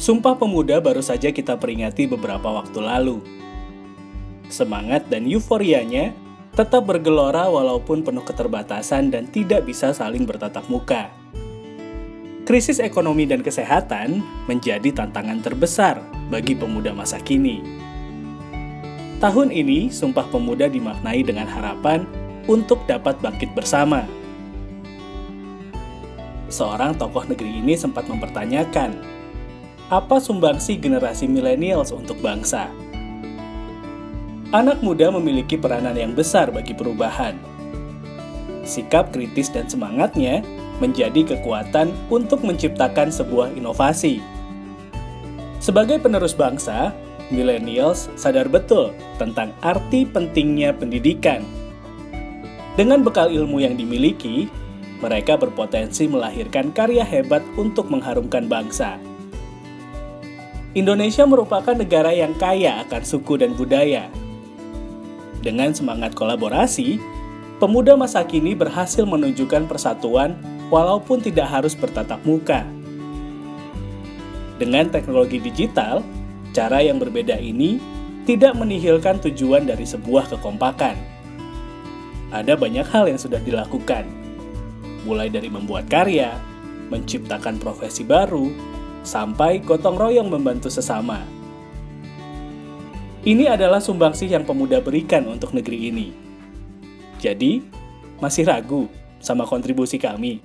Sumpah Pemuda baru saja kita peringati beberapa waktu lalu. Semangat dan euforianya tetap bergelora walaupun penuh keterbatasan dan tidak bisa saling bertatap muka. Krisis ekonomi dan kesehatan menjadi tantangan terbesar bagi pemuda masa kini. Tahun ini, Sumpah Pemuda dimaknai dengan harapan untuk dapat bangkit bersama. Seorang tokoh negeri ini sempat mempertanyakan apa sumbangsi generasi millennials untuk bangsa? Anak muda memiliki peranan yang besar bagi perubahan. Sikap kritis dan semangatnya menjadi kekuatan untuk menciptakan sebuah inovasi. Sebagai penerus bangsa, millennials sadar betul tentang arti pentingnya pendidikan. Dengan bekal ilmu yang dimiliki, mereka berpotensi melahirkan karya hebat untuk mengharumkan bangsa. Indonesia merupakan negara yang kaya akan suku dan budaya. Dengan semangat kolaborasi, pemuda masa kini berhasil menunjukkan persatuan walaupun tidak harus bertatap muka. Dengan teknologi digital, cara yang berbeda ini tidak menihilkan tujuan dari sebuah kekompakan. Ada banyak hal yang sudah dilakukan, mulai dari membuat karya, menciptakan profesi baru, sampai gotong royong membantu sesama. Ini adalah sumbangsih yang pemuda berikan untuk negeri ini. Jadi, masih ragu sama kontribusi kami?